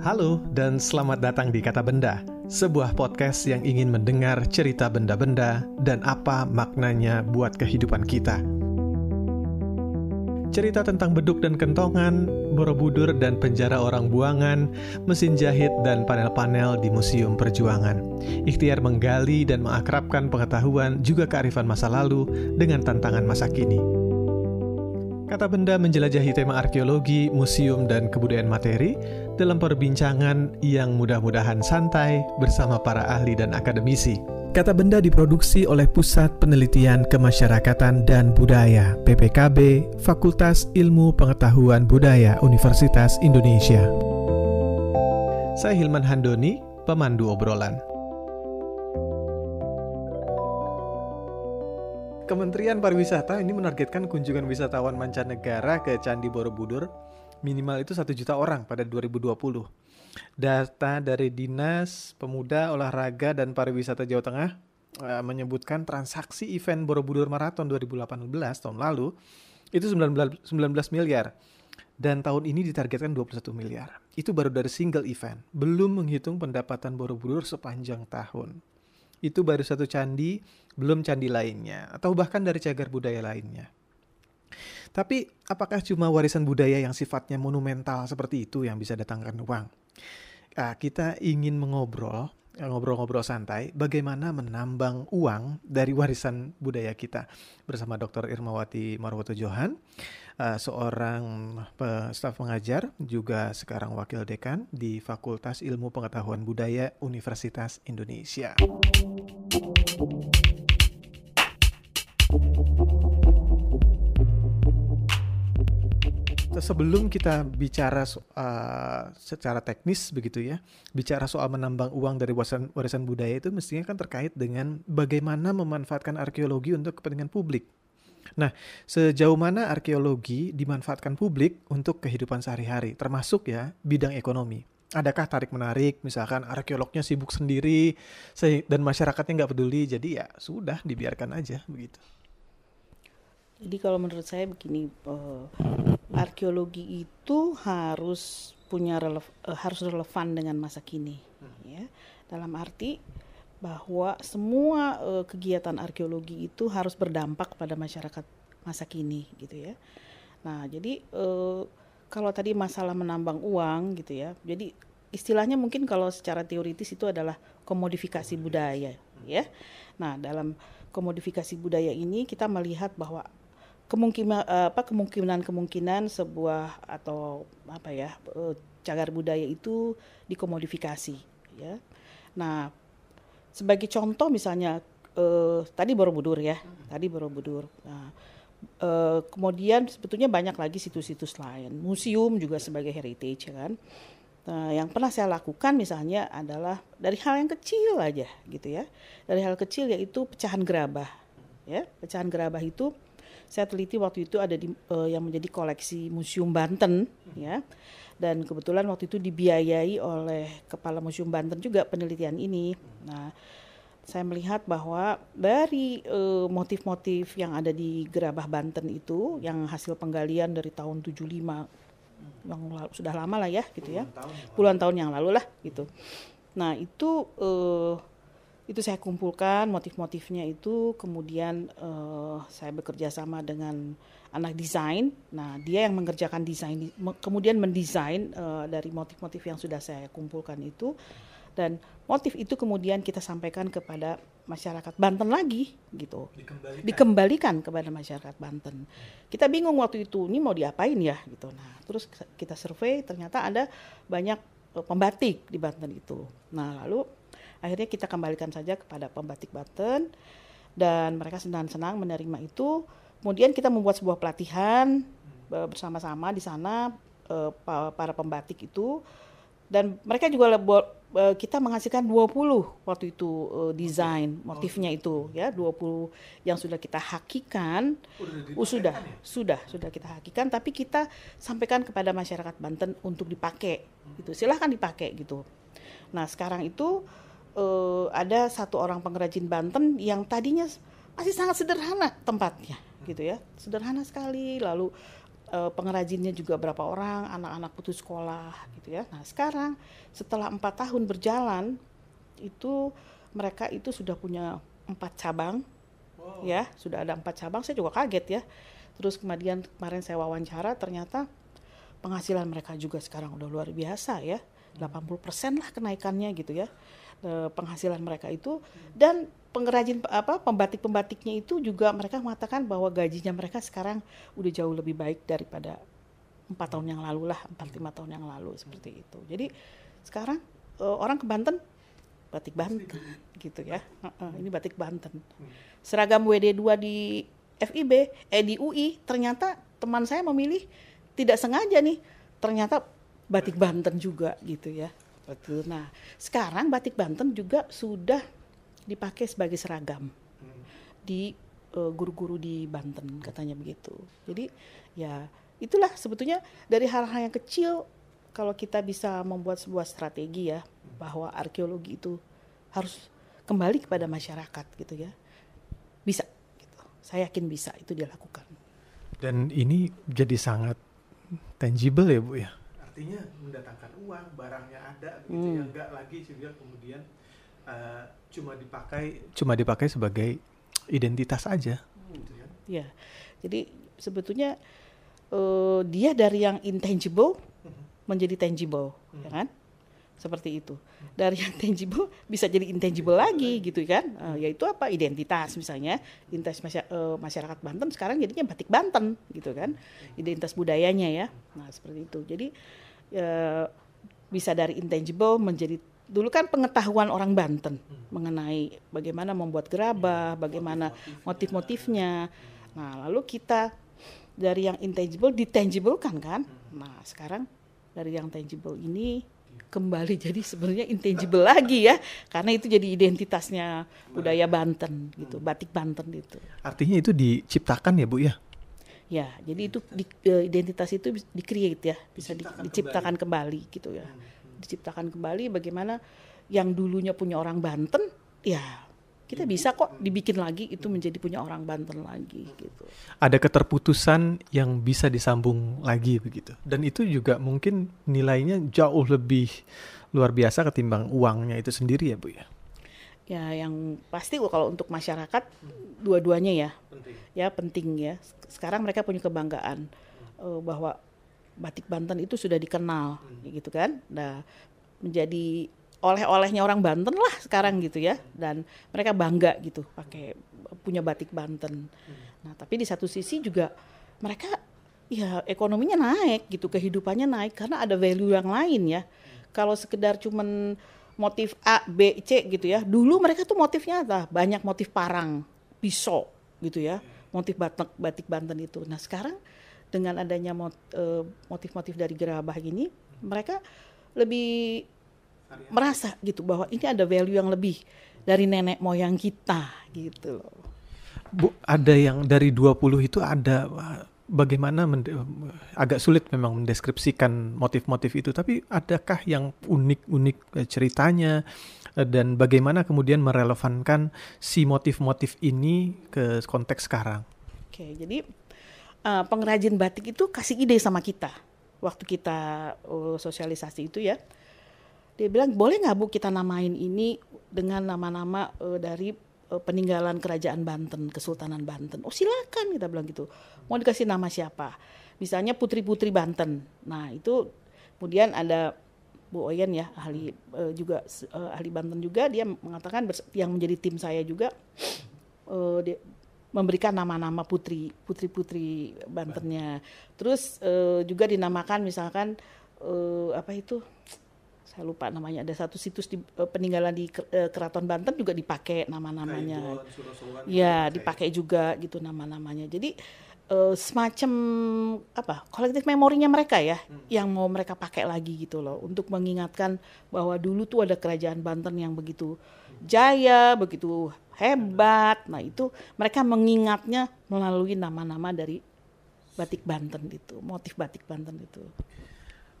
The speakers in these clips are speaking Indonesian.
Halo dan selamat datang di Kata Benda, sebuah podcast yang ingin mendengar cerita benda-benda dan apa maknanya buat kehidupan kita. Cerita tentang beduk dan kentongan, borobudur dan penjara orang buangan, mesin jahit dan panel-panel di Museum Perjuangan. Ikhtiar menggali dan mengakrabkan pengetahuan juga kearifan masa lalu dengan tantangan masa kini. Kata benda menjelajahi tema arkeologi, museum, dan kebudayaan materi dalam perbincangan yang mudah-mudahan santai bersama para ahli dan akademisi. Kata benda diproduksi oleh Pusat Penelitian Kemasyarakatan dan Budaya PPKB Fakultas Ilmu Pengetahuan Budaya Universitas Indonesia. Saya Hilman Handoni, pemandu obrolan. Kementerian Pariwisata ini menargetkan kunjungan wisatawan mancanegara ke Candi Borobudur minimal itu satu juta orang pada 2020. Data dari Dinas Pemuda, Olahraga, dan Pariwisata Jawa Tengah uh, menyebutkan transaksi event Borobudur Marathon 2018 tahun lalu itu 19, 19 miliar dan tahun ini ditargetkan 21 miliar. Itu baru dari single event, belum menghitung pendapatan Borobudur sepanjang tahun itu baru satu candi, belum candi lainnya, atau bahkan dari cagar budaya lainnya. Tapi apakah cuma warisan budaya yang sifatnya monumental seperti itu yang bisa datangkan uang? Nah, kita ingin mengobrol, ngobrol-ngobrol santai, bagaimana menambang uang dari warisan budaya kita bersama Dr. Irmawati Marwoto Johan, uh, seorang staf pengajar juga sekarang wakil dekan di Fakultas Ilmu Pengetahuan Budaya Universitas Indonesia. sebelum kita bicara uh, secara teknis begitu ya, bicara soal menambang uang dari warisan, warisan budaya itu mestinya kan terkait dengan bagaimana memanfaatkan arkeologi untuk kepentingan publik. Nah, sejauh mana arkeologi dimanfaatkan publik untuk kehidupan sehari-hari, termasuk ya bidang ekonomi? Adakah tarik menarik, misalkan arkeolognya sibuk sendiri dan masyarakatnya nggak peduli, jadi ya sudah dibiarkan aja begitu. Jadi kalau menurut saya begini, uh, arkeologi itu harus punya relev uh, harus relevan dengan masa kini, ya. Dalam arti bahwa semua uh, kegiatan arkeologi itu harus berdampak pada masyarakat masa kini gitu ya. Nah, jadi uh, kalau tadi masalah menambang uang gitu ya. Jadi istilahnya mungkin kalau secara teoritis itu adalah komodifikasi budaya ya. Nah, dalam komodifikasi budaya ini kita melihat bahwa kemungkinan apa kemungkinan kemungkinan sebuah atau apa ya cagar budaya itu dikomodifikasi ya. Nah, sebagai contoh misalnya uh, tadi Borobudur ya, tadi Borobudur. Nah, uh, kemudian sebetulnya banyak lagi situs-situs lain, museum juga sebagai heritage ya kan. Nah, yang pernah saya lakukan misalnya adalah dari hal yang kecil aja gitu ya, dari hal kecil yaitu pecahan gerabah, ya pecahan gerabah itu saya teliti waktu itu ada di uh, yang menjadi koleksi Museum Banten ya dan kebetulan waktu itu dibiayai oleh kepala Museum Banten juga penelitian ini. Nah, saya melihat bahwa dari eh, motif-motif uh, yang ada di Gerabah Banten itu yang hasil penggalian dari tahun 75 yang lalu, sudah lama lah ya gitu ya. Puluhan tahun yang lalu lah gitu. Nah, itu uh, itu saya kumpulkan motif-motifnya itu kemudian uh, saya bekerja sama dengan anak desain. Nah, dia yang mengerjakan desain, kemudian mendesain uh, dari motif-motif yang sudah saya kumpulkan itu, dan motif itu kemudian kita sampaikan kepada masyarakat Banten lagi, gitu. Dikembalikan, Dikembalikan kepada masyarakat Banten. Kita bingung waktu itu, ini mau diapain ya, gitu. Nah, terus kita survei, ternyata ada banyak uh, pembatik di Banten itu. Nah, lalu akhirnya kita kembalikan saja kepada pembatik Banten, dan mereka senang-senang menerima itu. Kemudian kita membuat sebuah pelatihan uh, bersama-sama di sana uh, para pembatik itu. Dan mereka juga uh, kita menghasilkan 20 waktu itu uh, desain motifnya itu ya. 20 yang sudah kita hakikan. Uh, sudah ya? sudah sudah kita hakikan. Tapi kita sampaikan kepada masyarakat Banten untuk dipakai. Gitu. Silahkan dipakai gitu. Nah sekarang itu uh, ada satu orang pengrajin Banten yang tadinya masih sangat sederhana tempatnya gitu ya sederhana sekali lalu uh, pengrajinnya juga berapa orang, anak-anak putus sekolah gitu ya. Nah sekarang setelah empat tahun berjalan itu mereka itu sudah punya empat cabang, wow. ya sudah ada empat cabang. Saya juga kaget ya. Terus kemudian kemarin saya wawancara ternyata penghasilan mereka juga sekarang udah luar biasa ya, 80% lah kenaikannya gitu ya e, penghasilan mereka itu. Dan pengrajin apa pembatik-pembatiknya itu juga mereka mengatakan bahwa gajinya mereka sekarang udah jauh lebih baik daripada empat tahun yang lalu lah empat lima tahun yang lalu seperti itu. Jadi sekarang uh, orang ke Banten batik Banten gitu ya. Ini batik Banten. Seragam WD2 di FIB eh di UI ternyata teman saya memilih tidak sengaja nih ternyata batik Banten juga gitu ya betul nah sekarang batik Banten juga sudah dipakai sebagai seragam di uh, guru-guru di Banten katanya begitu. Jadi ya itulah sebetulnya dari hal-hal yang kecil kalau kita bisa membuat sebuah strategi ya bahwa arkeologi itu harus kembali kepada masyarakat gitu ya. Bisa gitu. Saya yakin bisa itu dilakukan. Dan ini jadi sangat tangible ya bu ya artinya mendatangkan uang barangnya ada gitu ya. hmm. ya enggak lagi juga kemudian uh, cuma dipakai cuma dipakai sebagai identitas aja hmm. gitu ya. ya jadi sebetulnya uh, dia dari yang intangible menjadi tangible, hmm. ya kan? Seperti itu. Dari yang tangible bisa jadi intangible lagi gitu kan? Uh, yaitu apa? Identitas misalnya, identitas uh, masyarakat Banten sekarang jadinya batik Banten gitu kan? Identitas budayanya ya. Nah seperti itu. Jadi uh, bisa dari intangible menjadi dulu kan pengetahuan orang Banten hmm. mengenai bagaimana membuat gerabah, bagaimana motif-motifnya. Nah, lalu kita dari yang intangible ditangible kan kan. Nah, sekarang dari yang tangible ini kembali jadi sebenarnya intangible lagi ya karena itu jadi identitasnya budaya Banten gitu batik Banten itu artinya itu diciptakan ya bu ya ya jadi itu di, uh, identitas itu di create ya bisa di, diciptakan kembali. kembali gitu ya diciptakan kembali bagaimana yang dulunya punya orang Banten ya kita bisa kok dibikin lagi itu menjadi punya orang Banten lagi gitu. Ada keterputusan yang bisa disambung lagi begitu. Dan itu juga mungkin nilainya jauh lebih luar biasa ketimbang uangnya itu sendiri ya, Bu ya. Ya, yang pasti kalau untuk masyarakat dua-duanya ya. Penting. Ya, penting ya. Sekarang mereka punya kebanggaan uh, bahwa batik Banten itu sudah dikenal hmm. gitu kan. Nah, menjadi oleh-olehnya orang Banten lah sekarang gitu ya dan mereka bangga gitu pakai punya batik Banten. Nah tapi di satu sisi juga mereka ya ekonominya naik gitu kehidupannya naik karena ada value yang lain ya. Kalau sekedar cuman motif A, B, C gitu ya. Dulu mereka tuh motifnya apa? Banyak motif parang, pisau gitu ya. Motif batik batik Banten itu. Nah sekarang dengan adanya eh, motif-motif dari gerabah ini mereka lebih merasa gitu bahwa ini ada value yang lebih dari nenek moyang kita gitu loh. Bu, ada yang dari 20 itu ada bagaimana agak sulit memang mendeskripsikan motif-motif itu tapi adakah yang unik-unik eh, ceritanya eh, dan bagaimana kemudian merelevankan si motif-motif ini ke konteks sekarang? Oke, jadi uh, pengrajin batik itu kasih ide sama kita waktu kita uh, sosialisasi itu ya dia bilang boleh nggak bu kita namain ini dengan nama-nama dari peninggalan kerajaan Banten Kesultanan Banten. Oh silakan kita bilang gitu. Mau dikasih nama siapa? Misalnya putri-putri Banten. Nah itu kemudian ada Bu Oyen ya ahli uh, juga uh, ahli Banten juga. Dia mengatakan yang menjadi tim saya juga uh, dia, memberikan nama-nama putri putri-putri Bantennya. Terus uh, juga dinamakan misalkan uh, apa itu saya lupa namanya ada satu situs di uh, peninggalan di uh, Keraton Banten juga dipakai nama-namanya. Ya, dipakai juga gitu nama-namanya. Jadi uh, semacam apa? kolektif memorinya mereka ya hmm. yang mau mereka pakai lagi gitu loh untuk mengingatkan bahwa dulu tuh ada kerajaan Banten yang begitu jaya, begitu hebat. Nah, itu mereka mengingatnya melalui nama-nama dari batik Banten itu, motif batik Banten itu.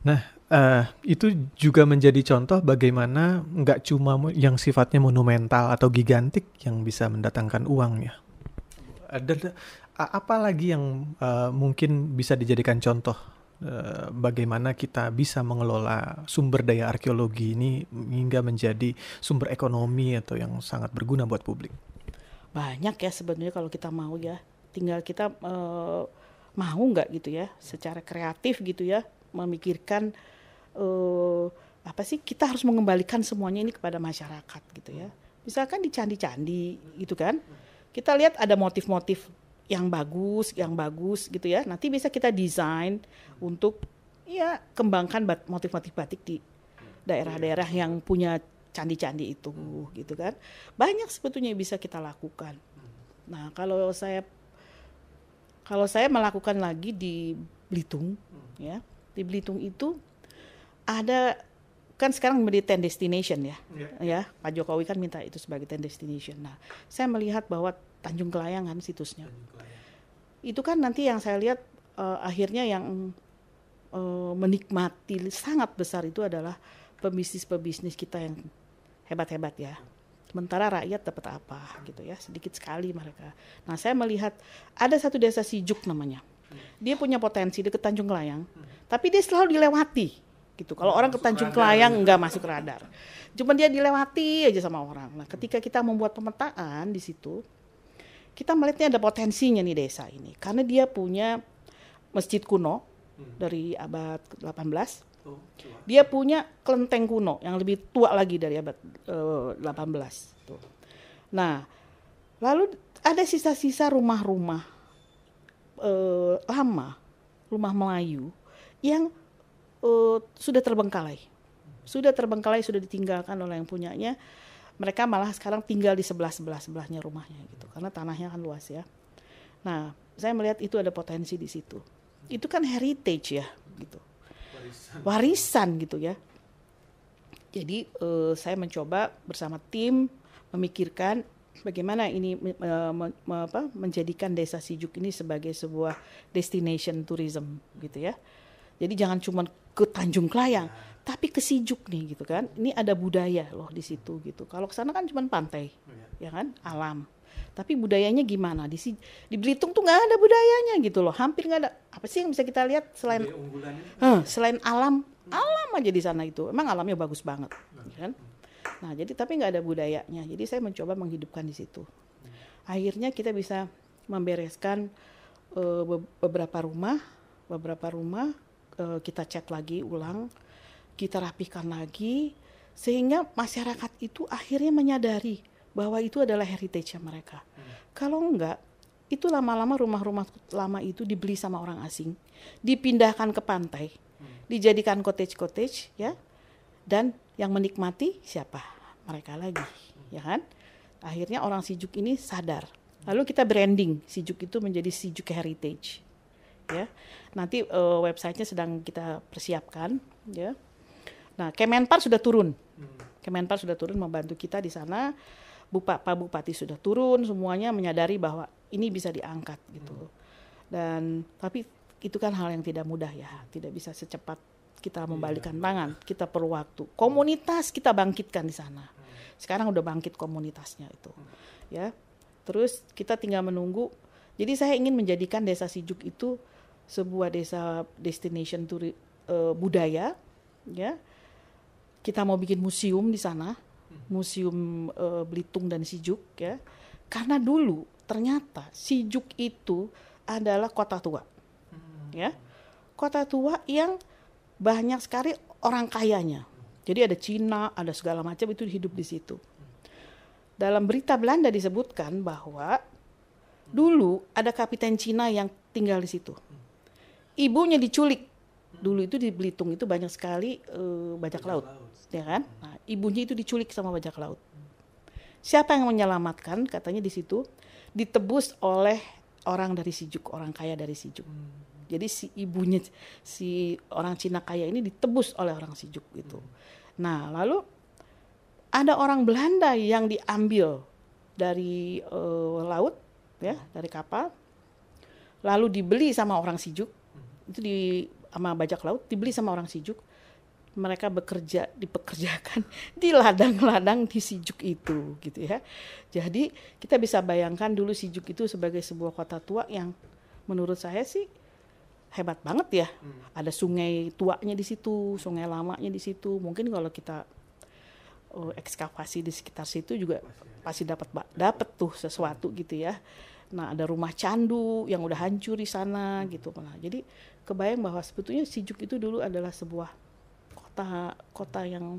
Nah, uh, itu juga menjadi contoh bagaimana nggak cuma yang sifatnya monumental atau gigantik yang bisa mendatangkan uang ya. Dan apa lagi yang uh, mungkin bisa dijadikan contoh uh, bagaimana kita bisa mengelola sumber daya arkeologi ini hingga menjadi sumber ekonomi atau yang sangat berguna buat publik? Banyak ya sebenarnya kalau kita mau ya, tinggal kita uh, mau nggak gitu ya, secara kreatif gitu ya, memikirkan uh, apa sih kita harus mengembalikan semuanya ini kepada masyarakat gitu ya. Misalkan di candi-candi gitu kan, kita lihat ada motif-motif yang bagus, yang bagus gitu ya. Nanti bisa kita desain untuk ya kembangkan motif-motif batik di daerah-daerah yang punya candi-candi itu gitu kan. Banyak sebetulnya bisa kita lakukan. Nah, kalau saya kalau saya melakukan lagi di Belitung ya. Di Belitung itu ada kan sekarang menjadi ten destination ya. Yeah. Ya, Pak Jokowi kan minta itu sebagai ten destination. Nah, saya melihat bahwa Tanjung Kelayangan situsnya. Itu kan nanti yang saya lihat uh, akhirnya yang uh, menikmati sangat besar itu adalah pebisnis-pebisnis kita yang hebat-hebat ya. Sementara rakyat dapat apa gitu ya, sedikit sekali mereka. Nah saya melihat ada satu desa Sijuk namanya. Dia punya potensi di Tanjung Kelayang, tapi dia selalu dilewati gitu. Kalau orang ke Tanjung Kelayang nggak masuk radar. Cuma dia dilewati aja sama orang. Nah, ketika kita membuat pemetaan di situ, kita melihatnya ada potensinya nih desa ini karena dia punya masjid kuno hmm. dari abad 18 oh, dia punya kelenteng kuno yang lebih tua lagi dari abad uh, eh, 18 tuh. nah lalu ada sisa-sisa rumah-rumah uh, lama rumah Melayu yang uh, sudah terbengkalai. Sudah terbengkalai sudah ditinggalkan oleh yang punyanya. Mereka malah sekarang tinggal di sebelah sebelah sebelahnya rumahnya gitu karena tanahnya kan luas ya. Nah saya melihat itu ada potensi di situ. Itu kan heritage ya gitu. Warisan, warisan gitu ya. Jadi uh, saya mencoba bersama tim memikirkan bagaimana ini uh, me, me, apa, menjadikan desa Sijuk ini sebagai sebuah destination tourism gitu ya. Jadi jangan cuma ke Tanjung Klayang ya. tapi ke Sijuk nih gitu kan. Ini ada budaya loh di situ gitu. Kalau ke sana kan cuma pantai oh, ya. ya kan alam. Tapi budayanya gimana? Di di Belitung tuh nggak ada budayanya gitu loh. Hampir nggak ada. Apa sih yang bisa kita lihat selain huh, selain alam? Alam aja di sana itu. Emang alamnya bagus banget ya kan nah jadi tapi nggak ada budayanya jadi saya mencoba menghidupkan di situ akhirnya kita bisa membereskan uh, beberapa rumah beberapa rumah uh, kita cat lagi ulang kita rapikan lagi sehingga masyarakat itu akhirnya menyadari bahwa itu adalah heritage mereka. Hmm. Kalau enggak, itu lama-lama rumah-rumah lama itu dibeli sama orang asing, dipindahkan ke pantai, hmm. dijadikan cottage-cottage ya. Dan yang menikmati siapa? Mereka lagi, ya kan? Akhirnya orang Sijuk ini sadar. Lalu kita branding Sijuk itu menjadi Sijuk Heritage. Ya. Nanti uh, websitenya sedang kita persiapkan ya Nah, Kemenpar sudah turun. Hmm. Kemenpar sudah turun membantu kita di sana. Bupak Pak Bupati sudah turun, semuanya menyadari bahwa ini bisa diangkat gitu. Hmm. Dan tapi itu kan hal yang tidak mudah ya, tidak bisa secepat kita iya, membalikan iya, tangan. Kita perlu waktu. Komunitas kita bangkitkan di sana. Sekarang udah bangkit komunitasnya itu. Ya. Terus kita tinggal menunggu. Jadi saya ingin menjadikan Desa Sijuk itu sebuah desa destination turi, uh, budaya ya kita mau bikin museum di sana, museum uh, Belitung dan Sijuk ya. Karena dulu ternyata Sijuk itu adalah kota tua. Ya. Kota tua yang banyak sekali orang kayanya. Jadi ada Cina, ada segala macam itu hidup di situ. Dalam berita Belanda disebutkan bahwa dulu ada kapiten Cina yang tinggal di situ. Ibunya diculik. Dulu itu di Belitung itu banyak sekali uh, bajak laut ya kan? Nah, ibunya itu diculik sama bajak laut. Siapa yang menyelamatkan? Katanya di situ ditebus oleh orang dari Sijuk, orang kaya dari Sijuk. Hmm. Jadi si ibunya si orang Cina kaya ini ditebus oleh orang Sijuk itu. Hmm. Nah, lalu ada orang Belanda yang diambil dari uh, laut ya, dari kapal. Lalu dibeli sama orang Sijuk. Itu di sama bajak laut dibeli sama orang Sijuk mereka bekerja dipekerjakan di ladang-ladang di Sijuk itu gitu ya. Jadi kita bisa bayangkan dulu Sijuk itu sebagai sebuah kota tua yang menurut saya sih hebat banget ya. Hmm. Ada sungai tuanya di situ, sungai lamanya di situ. Mungkin kalau kita uh, ekskavasi di sekitar situ juga pasti dapat dapat tuh sesuatu gitu ya. Nah, ada rumah candu yang udah hancur di sana gitu. Nah, jadi kebayang bahwa sebetulnya Sijuk itu dulu adalah sebuah kota kota yang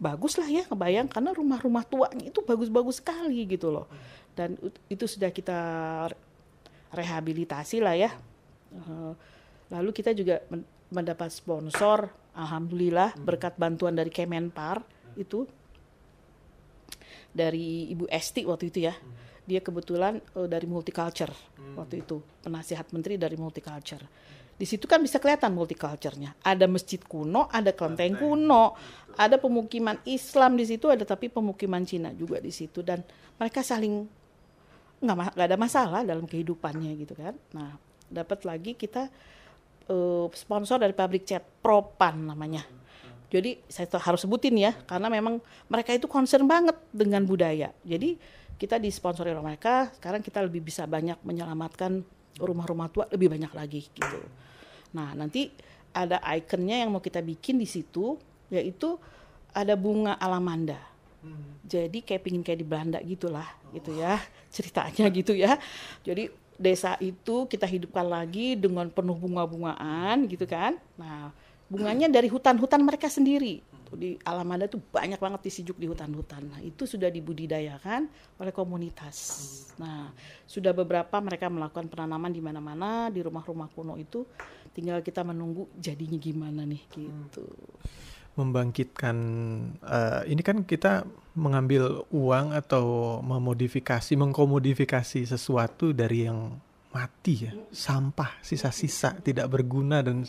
bagus lah ya kebayang karena rumah-rumah tuanya itu bagus-bagus sekali gitu loh dan itu sudah kita rehabilitasi lah ya lalu kita juga mendapat sponsor alhamdulillah berkat bantuan dari Kemenpar. Itu dari Ibu Esti waktu itu ya. Dia kebetulan uh, dari multiculture waktu itu. Penasihat menteri dari multiculture. Di situ kan bisa kelihatan multiculturnya. Ada masjid kuno, ada kelenteng kuno, ada pemukiman Islam di situ, ada tapi pemukiman Cina juga di situ. Dan mereka saling nggak nggak ada masalah dalam kehidupannya gitu kan. Nah dapat lagi kita uh, sponsor dari pabrik cat Propan namanya. Jadi saya harus sebutin ya karena memang mereka itu concern banget dengan budaya. Jadi kita disponsori oleh mereka. Sekarang kita lebih bisa banyak menyelamatkan rumah-rumah tua lebih banyak lagi gitu. Nah, nanti ada ikonnya yang mau kita bikin di situ, yaitu ada bunga alamanda. Hmm. Jadi kayak pingin kayak di Belanda gitulah, oh. gitu ya ceritanya gitu ya. Jadi desa itu kita hidupkan lagi dengan penuh bunga-bungaan gitu kan. Nah, bunganya dari hutan-hutan mereka sendiri di Alamanda tuh banyak banget disijuk di hutan-hutan. Nah, itu sudah dibudidayakan oleh komunitas. Nah, sudah beberapa mereka melakukan penanaman di mana-mana di rumah-rumah kuno itu. Tinggal kita menunggu jadinya gimana nih gitu. Membangkitkan uh, ini kan kita mengambil uang atau memodifikasi, mengkomodifikasi sesuatu dari yang mati ya, sampah, sisa-sisa tidak berguna dan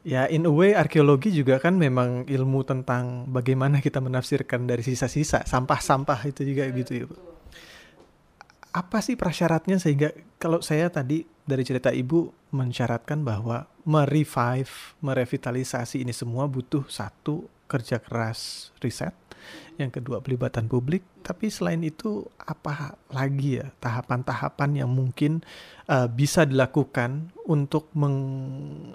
Ya, in a way arkeologi juga kan memang ilmu tentang bagaimana kita menafsirkan dari sisa-sisa, sampah-sampah itu juga gitu ya. Apa sih prasyaratnya sehingga kalau saya tadi dari cerita Ibu mensyaratkan bahwa merevive, merevitalisasi ini semua butuh satu kerja keras riset, yang kedua pelibatan publik, tapi selain itu apa lagi ya tahapan-tahapan yang mungkin uh, bisa dilakukan untuk meng,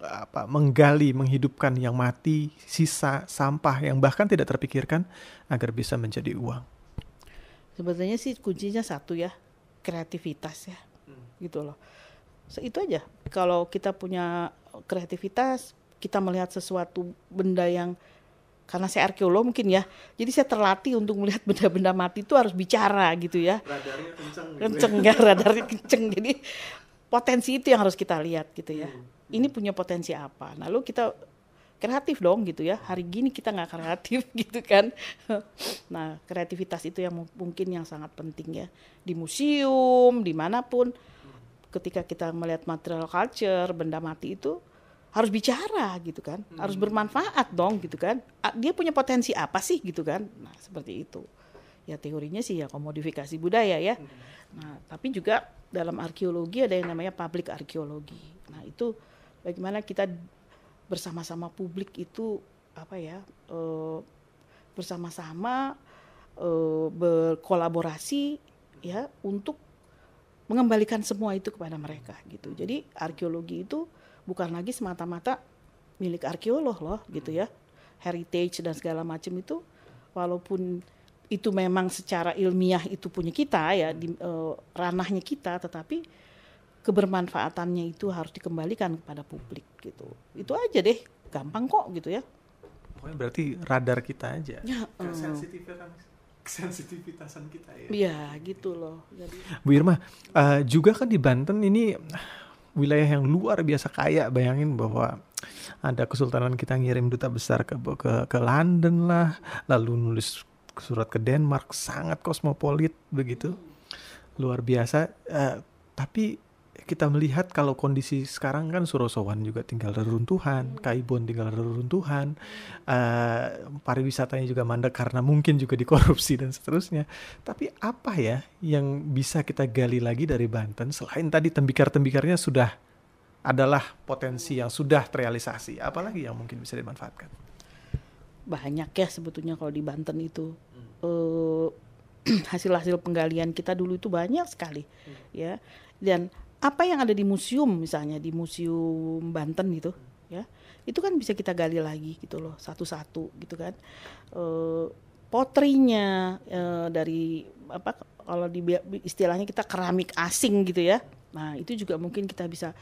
apa, menggali, menghidupkan yang mati, sisa sampah yang bahkan tidak terpikirkan agar bisa menjadi uang. Sebetulnya sih kuncinya satu ya, kreativitas ya, hmm. gitu loh. So, itu aja. Kalau kita punya kreativitas, kita melihat sesuatu benda yang karena saya arkeolog mungkin ya jadi saya terlatih untuk melihat benda-benda mati itu harus bicara gitu ya. Radarnya kenceng gitu ya. kenceng ya radarnya kenceng. Jadi potensi itu yang harus kita lihat gitu ya. Hmm. ini punya potensi apa? Lalu kita kreatif dong gitu ya. Hari gini kita nggak kreatif gitu kan. Nah kreativitas itu yang mungkin yang sangat penting ya. Di museum di mana pun ketika kita melihat material culture benda mati itu harus bicara gitu kan. Hmm. harus bermanfaat dong gitu kan. Dia punya potensi apa sih gitu kan? Nah seperti itu. Ya teorinya sih ya komodifikasi budaya ya. Hmm. nah tapi juga dalam arkeologi ada yang namanya publik arkeologi. Nah itu bagaimana kita bersama-sama publik itu apa ya e, bersama-sama e, berkolaborasi ya untuk mengembalikan semua itu kepada mereka gitu. Jadi arkeologi itu bukan lagi semata-mata milik arkeolog loh gitu ya. Heritage dan segala macam itu walaupun itu memang secara ilmiah itu punya kita ya di uh, ranahnya kita tetapi kebermanfaatannya itu harus dikembalikan kepada publik gitu. Itu aja deh gampang kok gitu ya. Pokoknya berarti radar kita aja. Ya, uh, sensitivitas kita ya. Iya gitu loh. Jadi Bu Irma uh, juga kan di Banten ini wilayah yang luar biasa kaya. Bayangin bahwa ada kesultanan kita ngirim duta besar ke ke ke London lah lalu nulis surat ke Denmark sangat kosmopolit begitu. Luar biasa. Uh, tapi kita melihat kalau kondisi sekarang kan Surosowan juga tinggal reruntuhan, Kaibon tinggal reruntuhan, uh, pariwisatanya juga mandek karena mungkin juga dikorupsi dan seterusnya. Tapi apa ya yang bisa kita gali lagi dari Banten? Selain tadi tembikar-tembikarnya sudah adalah potensi yang sudah terrealisasi, apalagi yang mungkin bisa dimanfaatkan? banyak ya sebetulnya kalau di Banten itu. Eh, hasil-hasil penggalian kita dulu itu banyak sekali ya. Dan apa yang ada di museum misalnya di museum Banten gitu ya itu kan bisa kita gali lagi gitu loh satu-satu gitu kan. Eh, potrinya eh, dari apa kalau di istilahnya kita keramik asing gitu ya. Nah itu juga mungkin kita bisa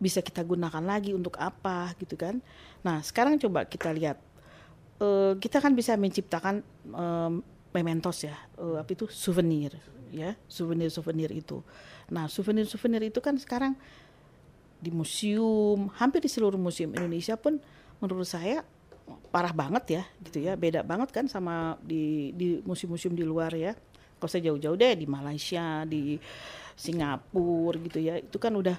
bisa kita gunakan lagi untuk apa gitu kan. Nah sekarang coba kita lihat. Uh, kita kan bisa menciptakan um, mementos ya uh, apa itu souvenir ya souvenir souvenir itu. Nah souvenir souvenir itu kan sekarang di museum hampir di seluruh museum Indonesia pun menurut saya parah banget ya gitu ya. Beda banget kan sama di di museum-museum di luar ya. Kalau saya jauh-jauh deh di Malaysia di Singapura gitu ya itu kan udah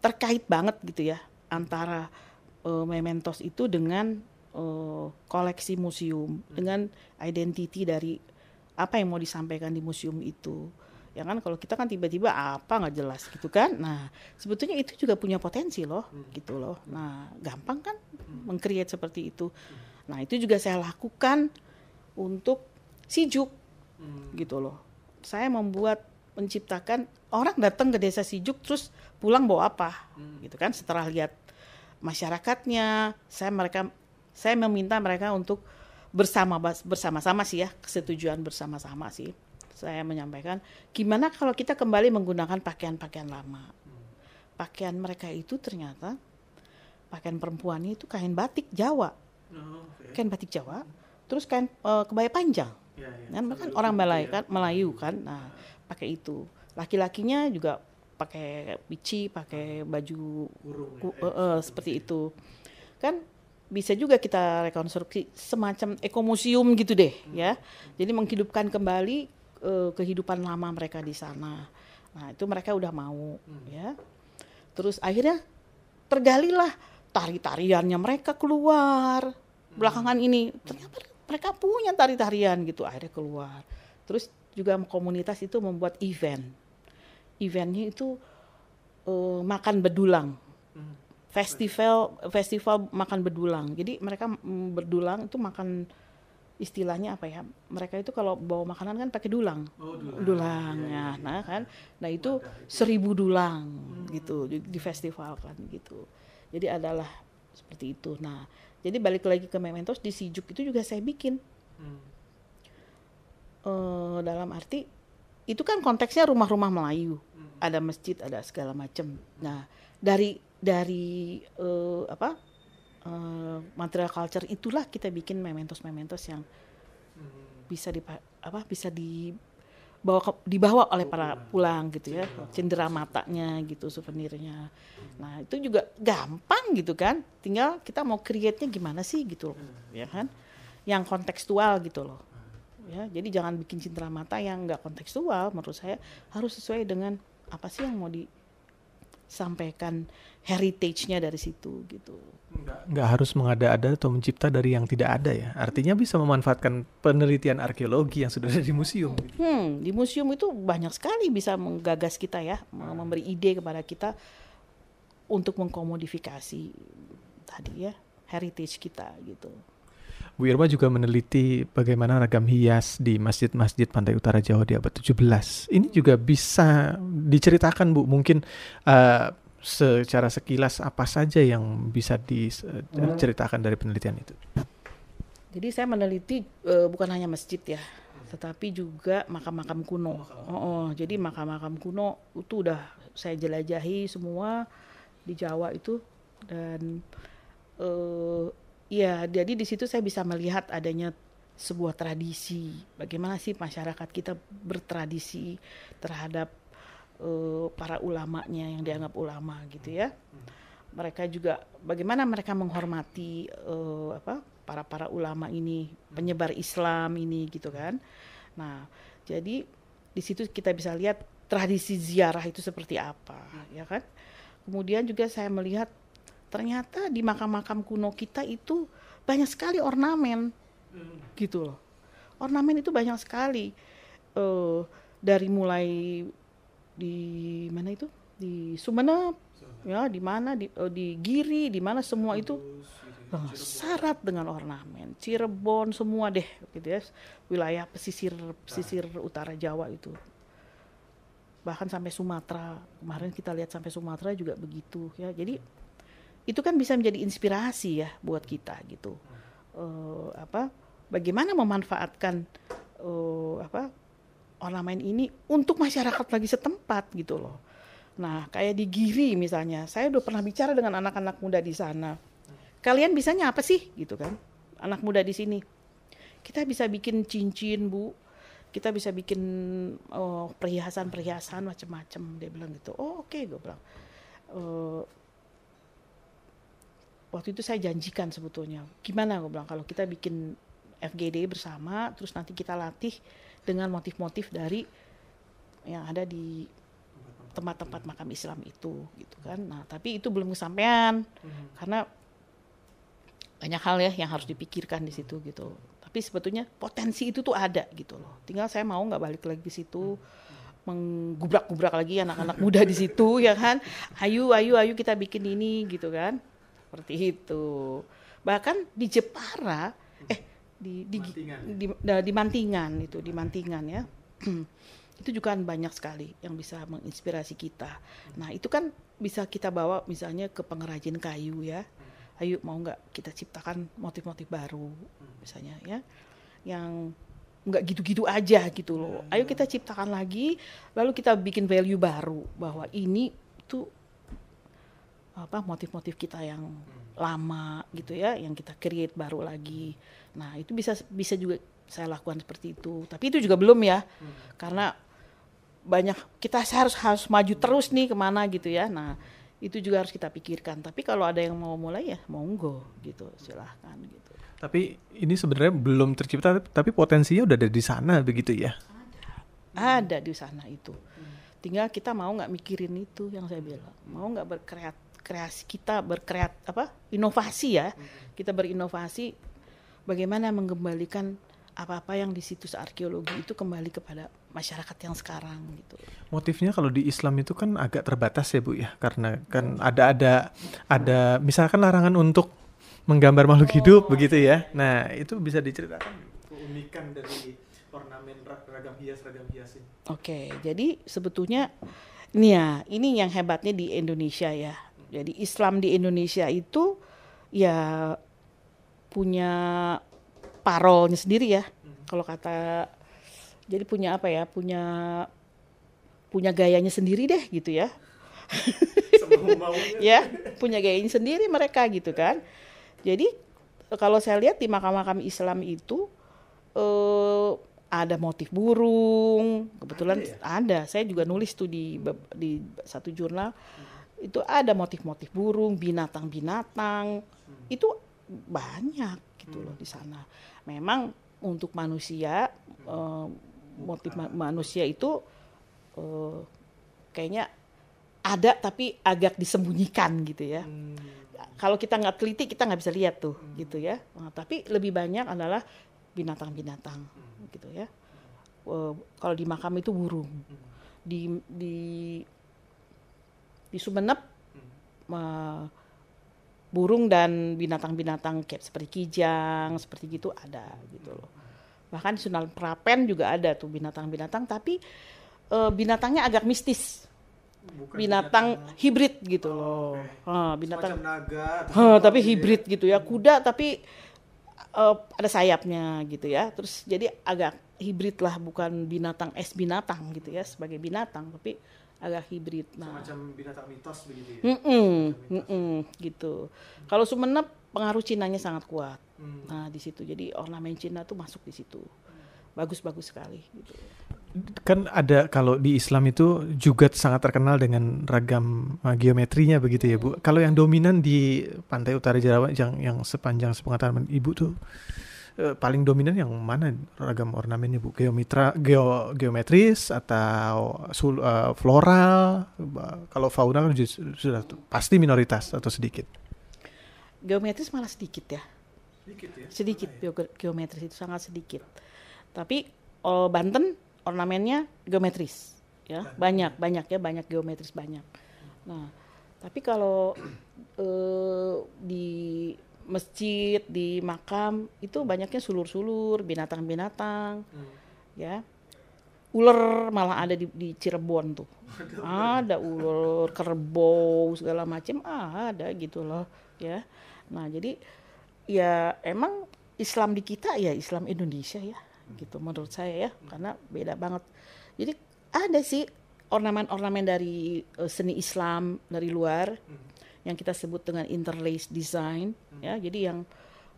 terkait banget gitu ya antara uh, mementos itu dengan uh, koleksi museum dengan identiti dari apa yang mau disampaikan di museum itu ya kan kalau kita kan tiba-tiba apa nggak jelas gitu kan nah sebetulnya itu juga punya potensi loh hmm. gitu loh nah gampang kan hmm. mengcreate seperti itu hmm. nah itu juga saya lakukan untuk sijuk hmm. gitu loh saya membuat menciptakan orang datang ke desa Sijuk terus pulang bawa apa hmm. gitu kan setelah lihat masyarakatnya saya mereka saya meminta mereka untuk bersama bersama-sama sih ya kesetujuan bersama-sama sih. Saya menyampaikan gimana kalau kita kembali menggunakan pakaian-pakaian lama? Pakaian mereka itu ternyata pakaian perempuannya itu kain batik Jawa. Oh, okay. kain batik Jawa terus kain uh, kebaya panjang. Ya, ya. kan orang Melayu kan Melayu kan nah pakai itu. Laki-lakinya juga pakai pici pakai baju Kurung, ya, uh, uh, seperti itu. Kan bisa juga kita rekonstruksi semacam ekomuseum gitu deh hmm. ya jadi menghidupkan kembali uh, kehidupan lama mereka di sana nah itu mereka udah mau hmm. ya terus akhirnya tergalilah tari-tariannya mereka keluar hmm. belakangan ini ternyata mereka punya tari-tarian gitu akhirnya keluar terus juga komunitas itu membuat event. Eventnya itu uh, makan bedulang. Hmm. Festival festival makan bedulang. Jadi mereka berdulang itu makan istilahnya apa ya? Mereka itu kalau bawa makanan kan pakai dulang. Oh, dulang. dulang ya, ya, ya. Nah, kan. Nah, itu seribu dulang hmm. gitu di, di festival kan gitu. Jadi adalah seperti itu. Nah, jadi balik lagi ke Mementos di Sijuk itu juga saya bikin. Hmm uh, dalam arti itu kan konteksnya rumah-rumah Melayu, ada masjid, ada segala macam. Nah dari dari uh, apa uh, material culture itulah kita bikin mementos-mementos yang bisa di apa bisa dibawa ke, dibawa oleh para pulang gitu ya, cendera matanya gitu souvenirnya. Nah itu juga gampang gitu kan, tinggal kita mau create-nya gimana sih gitu, ya kan? Yang kontekstual gitu loh ya jadi jangan bikin cindera mata yang nggak kontekstual. Menurut saya harus sesuai dengan apa sih yang mau disampaikan heritage-nya dari situ gitu. Nggak harus mengada-ada atau mencipta dari yang tidak ada ya. Artinya bisa memanfaatkan penelitian arkeologi yang sudah ada di museum hmm di museum itu banyak sekali bisa menggagas kita ya memberi ide kepada kita untuk mengkomodifikasi tadi ya heritage kita gitu Bu Irma juga meneliti bagaimana ragam hias di masjid-masjid pantai utara Jawa di abad 17. Ini juga bisa diceritakan Bu, mungkin uh, secara sekilas apa saja yang bisa diceritakan dari penelitian itu. Jadi saya meneliti uh, bukan hanya masjid ya, tetapi juga makam-makam kuno. Oh, oh, jadi makam-makam kuno itu udah saya jelajahi semua di Jawa itu dan uh, Iya, jadi di situ saya bisa melihat adanya sebuah tradisi. Bagaimana sih masyarakat kita bertradisi terhadap uh, para ulamanya yang dianggap ulama gitu ya. Mereka juga bagaimana mereka menghormati uh, apa para para ulama ini, penyebar Islam ini gitu kan. Nah, jadi di situ kita bisa lihat tradisi ziarah itu seperti apa, ya kan? Kemudian juga saya melihat ternyata di makam-makam kuno kita itu banyak sekali ornamen hmm. gitu loh ornamen itu banyak sekali uh, dari mulai di mana itu di Sumeneb ya di mana di uh, di Giri di mana semua itu Oh, syarat dengan ornamen. Cirebon semua deh gitu ya. Wilayah pesisir pesisir utara Jawa itu. Bahkan sampai Sumatera. Kemarin kita lihat sampai Sumatera juga begitu ya. Jadi itu kan bisa menjadi inspirasi ya buat kita gitu. Uh, apa bagaimana memanfaatkan uh, apa ornamen ini untuk masyarakat lagi setempat gitu loh. Nah, kayak di Giri misalnya, saya udah pernah bicara dengan anak-anak muda di sana. Kalian bisanya apa sih? Gitu kan. Anak muda di sini. Kita bisa bikin cincin bu. Kita bisa bikin oh, perhiasan-perhiasan macam-macam dia bilang gitu. Oh oke okay, gue bilang. Uh, waktu itu saya janjikan sebetulnya. Gimana gue bilang kalau kita bikin FGD bersama terus nanti kita latih dengan motif-motif dari yang ada di tempat-tempat makam Islam itu gitu kan. Nah tapi itu belum kesampaian hmm. karena banyak hal ya yang harus dipikirkan di situ gitu. Tapi sebetulnya potensi itu tuh ada gitu loh. Tinggal saya mau nggak balik lagi di situ menggubrak-gubrak lagi anak-anak muda di situ ya kan. Ayo ayo ayo kita bikin ini gitu kan seperti itu. Bahkan di Jepara eh di di Mantingan. di, di, di Mantingan itu di Mantingan ya. Itu juga kan banyak sekali yang bisa menginspirasi kita. Nah itu kan bisa kita bawa misalnya ke pengrajin kayu ya. Ayo mau nggak kita ciptakan motif-motif baru misalnya ya yang nggak gitu-gitu aja gitu loh. Ayo kita ciptakan lagi lalu kita bikin value baru bahwa ini tuh apa motif-motif kita yang lama gitu ya yang kita create baru lagi. Nah itu bisa bisa juga saya lakukan seperti itu. Tapi itu juga belum ya karena banyak kita harus harus maju terus nih ke mana gitu ya. Nah itu juga harus kita pikirkan. Tapi kalau ada yang mau mulai ya monggo gitu silahkan gitu. Tapi ini sebenarnya belum tercipta tapi potensinya udah ada di sana begitu ya? Ada. Ada di sana itu. Tinggal kita mau nggak mikirin itu yang saya bilang. Mau nggak berkreat kreasi kita berkreat apa inovasi ya kita berinovasi bagaimana mengembalikan apa-apa yang di situs arkeologi itu kembali kepada masyarakat yang sekarang gitu. Motifnya kalau di Islam itu kan agak terbatas ya Bu ya, karena kan ada ada ada misalkan larangan untuk menggambar makhluk oh. hidup begitu ya. Nah, itu bisa diceritakan keunikan dari ornamen ragam hias ragam hias ini. Oke, jadi sebetulnya ini ya, ini yang hebatnya di Indonesia ya. Jadi Islam di Indonesia itu ya punya parolnya sendiri ya. Hmm. Kalau kata jadi punya apa ya? Punya punya gayanya sendiri deh gitu ya. ya, punya gayanya sendiri mereka gitu kan. Jadi kalau saya lihat di makam-makam Islam itu eh, ada motif burung, kebetulan ada, ya? ada. Saya juga nulis tuh di di satu jurnal. Hmm. Itu ada motif-motif burung, binatang-binatang. Hmm. Itu banyak gitu hmm. loh di sana memang untuk manusia uh, motif ma manusia itu uh, kayaknya ada tapi agak disembunyikan gitu ya. Hmm. Kalau kita nggak teliti kita nggak bisa lihat tuh hmm. gitu ya. Nah, tapi lebih banyak adalah binatang-binatang hmm. gitu ya. Uh, kalau di makam itu burung. Hmm. Di di di Sumenep hmm. uh, burung dan binatang-binatang kayak seperti kijang seperti gitu ada gitu loh. Bahkan di Sunan Prapen juga ada tuh binatang-binatang tapi e, binatangnya agak mistis. Bukan binatang, binatang. hibrid gitu oh, loh okay. ha, binatang naga ha, tapi hibrid gitu ya. Kuda tapi uh, ada sayapnya gitu ya. Terus jadi agak hibrid lah bukan binatang es binatang gitu ya sebagai binatang. Tapi agak hibrid. Nah, semacam binatang mitos begitu ya. Mm -mm, mm -mm, gitu. Hmm. Kalau Sumenep pengaruh Cinanya sangat kuat. Hmm. Nah di situ jadi ornamen Cina tuh masuk di situ. Bagus-bagus sekali gitu. Kan ada kalau di Islam itu juga sangat terkenal dengan ragam uh, geometrinya begitu ya Bu. Kalau yang dominan di pantai utara Jawa yang yang sepanjang sepengetahuan Ibu tuh uh, paling dominan yang mana? Ragam ornamennya bu. Geometra geo geometris atau sul, uh, floral. Kalau fauna kan sudah pasti minoritas atau sedikit. Geometris malah sedikit ya. Sedikit ya? Sedikit ya? geometris itu sangat sedikit. Tapi oh, Banten ornamennya geometris ya. Banyak banyak ya banyak geometris banyak. Nah tapi kalau uh, di masjid, di makam itu banyaknya sulur-sulur, binatang-binatang, ya. Ular malah ada di, di Cirebon tuh. Ada ular, kerbau segala macam ada gitu loh, ya. Nah, jadi ya emang Islam di kita ya Islam Indonesia ya, gitu menurut saya ya, karena beda banget. Jadi ada sih ornamen-ornamen dari uh, seni Islam dari luar yang kita sebut dengan interlace design ya. Jadi yang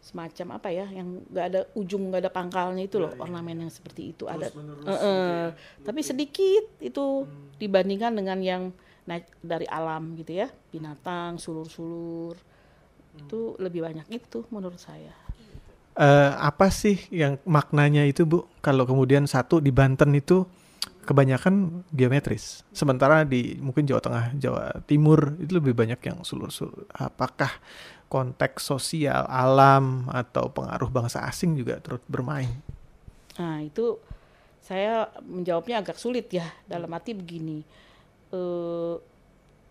semacam apa ya yang nggak ada ujung nggak ada pangkalnya itu loh ornamen yang seperti itu ada. gitu eh, ya, tapi sedikit itu dibandingkan dengan yang naik dari alam gitu ya. Binatang sulur-sulur. Itu lebih banyak itu menurut saya. Eh, apa sih yang maknanya itu Bu? Kalau kemudian satu di Banten itu kebanyakan geometris, sementara di mungkin Jawa Tengah, Jawa Timur itu lebih banyak yang sulur-sulur. Apakah konteks sosial, alam atau pengaruh bangsa asing juga turut bermain? Nah, itu saya menjawabnya agak sulit ya dalam arti begini. Eh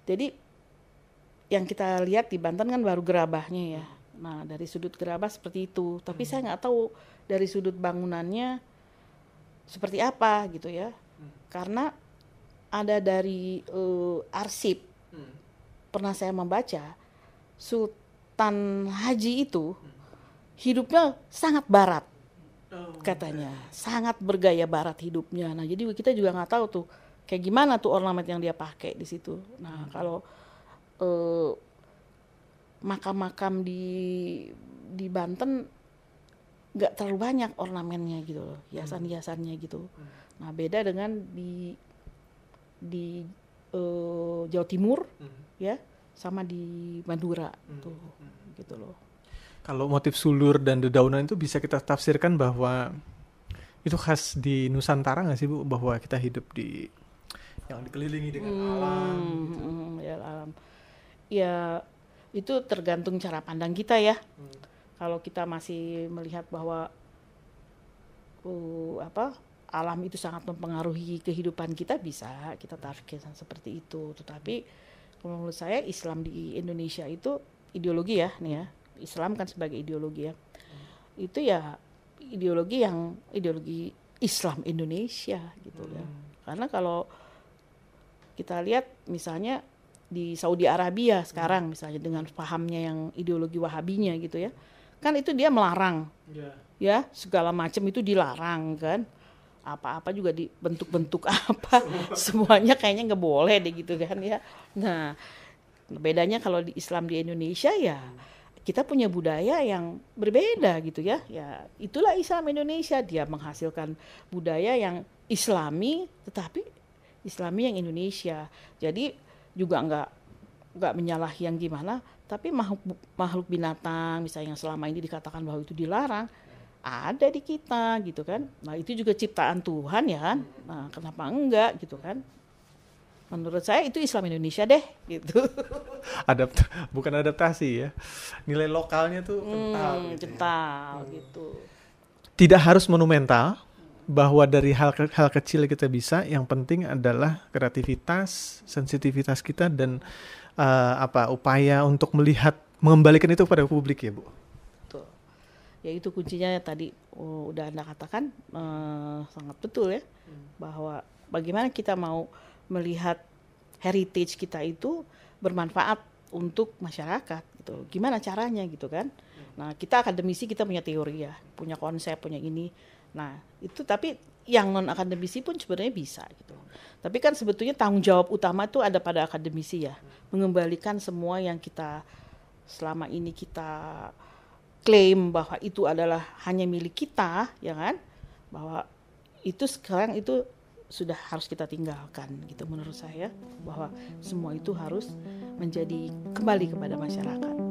jadi yang kita lihat di Banten kan baru gerabahnya ya. Nah, dari sudut gerabah seperti itu. Tapi saya nggak tahu dari sudut bangunannya seperti apa gitu ya. Karena ada dari eh, arsip. Pernah saya membaca Sultan Haji itu hidupnya sangat barat katanya. Sangat bergaya barat hidupnya. Nah jadi kita juga nggak tahu tuh kayak gimana tuh ornamen yang dia pakai di situ. Nah kalau eh, makam-makam di di Banten nggak terlalu banyak ornamennya gitu loh hiasan-hiasannya gitu nah beda dengan di di eh, Jawa Timur ya sama di Madura tuh gitu loh Kalau motif sulur dan dedaunan itu bisa kita tafsirkan bahwa itu khas di Nusantara nggak sih Bu? Bahwa kita hidup di yang dikelilingi dengan alam. Hmm, hmm, ya alam. Ya itu tergantung cara pandang kita ya. Kalau kita masih melihat bahwa uh, apa alam itu sangat mempengaruhi kehidupan kita bisa kita tafsirkan seperti itu. Tetapi kalau menurut saya Islam di Indonesia itu ideologi ya nih ya. Islam kan sebagai ideologi ya. Itu ya ideologi yang ideologi Islam Indonesia gitu ya. Karena kalau kita lihat misalnya di Saudi Arabia sekarang misalnya dengan pahamnya yang ideologi Wahabinya gitu ya. Kan itu dia melarang ya segala macam itu dilarang kan apa-apa juga dibentuk-bentuk apa. Semuanya kayaknya nggak boleh deh gitu kan ya. Nah bedanya kalau di Islam di Indonesia ya kita punya budaya yang berbeda gitu ya. Ya itulah Islam Indonesia. Dia menghasilkan budaya yang Islami tetapi Islami yang Indonesia. Jadi juga nggak nggak menyalahi yang gimana tapi makhluk makhluk binatang misalnya yang selama ini dikatakan bahwa itu dilarang ada di kita gitu kan nah itu juga ciptaan Tuhan ya kan nah kenapa enggak gitu kan menurut saya itu Islam Indonesia deh gitu Adapt bukan adaptasi ya. Nilai lokalnya tuh kental hmm, gitu ya. kental gitu Tidak harus monumental bahwa dari hal hal kecil kita bisa, yang penting adalah kreativitas, sensitivitas kita dan eh, apa upaya untuk melihat mengembalikan itu kepada publik ya, Bu. Ya itu kuncinya tadi oh, udah Anda katakan eh, sangat betul ya bahwa bagaimana kita mau melihat heritage kita itu bermanfaat untuk masyarakat gitu. Gimana caranya gitu kan? Nah, kita akademisi kita punya teori ya, punya konsep, punya ini. Nah, itu tapi yang non akademisi pun sebenarnya bisa gitu. Tapi kan sebetulnya tanggung jawab utama itu ada pada akademisi ya, mengembalikan semua yang kita selama ini kita klaim bahwa itu adalah hanya milik kita, ya kan? Bahwa itu sekarang itu sudah harus kita tinggalkan gitu menurut saya bahwa semua itu harus menjadi kembali kepada masyarakat.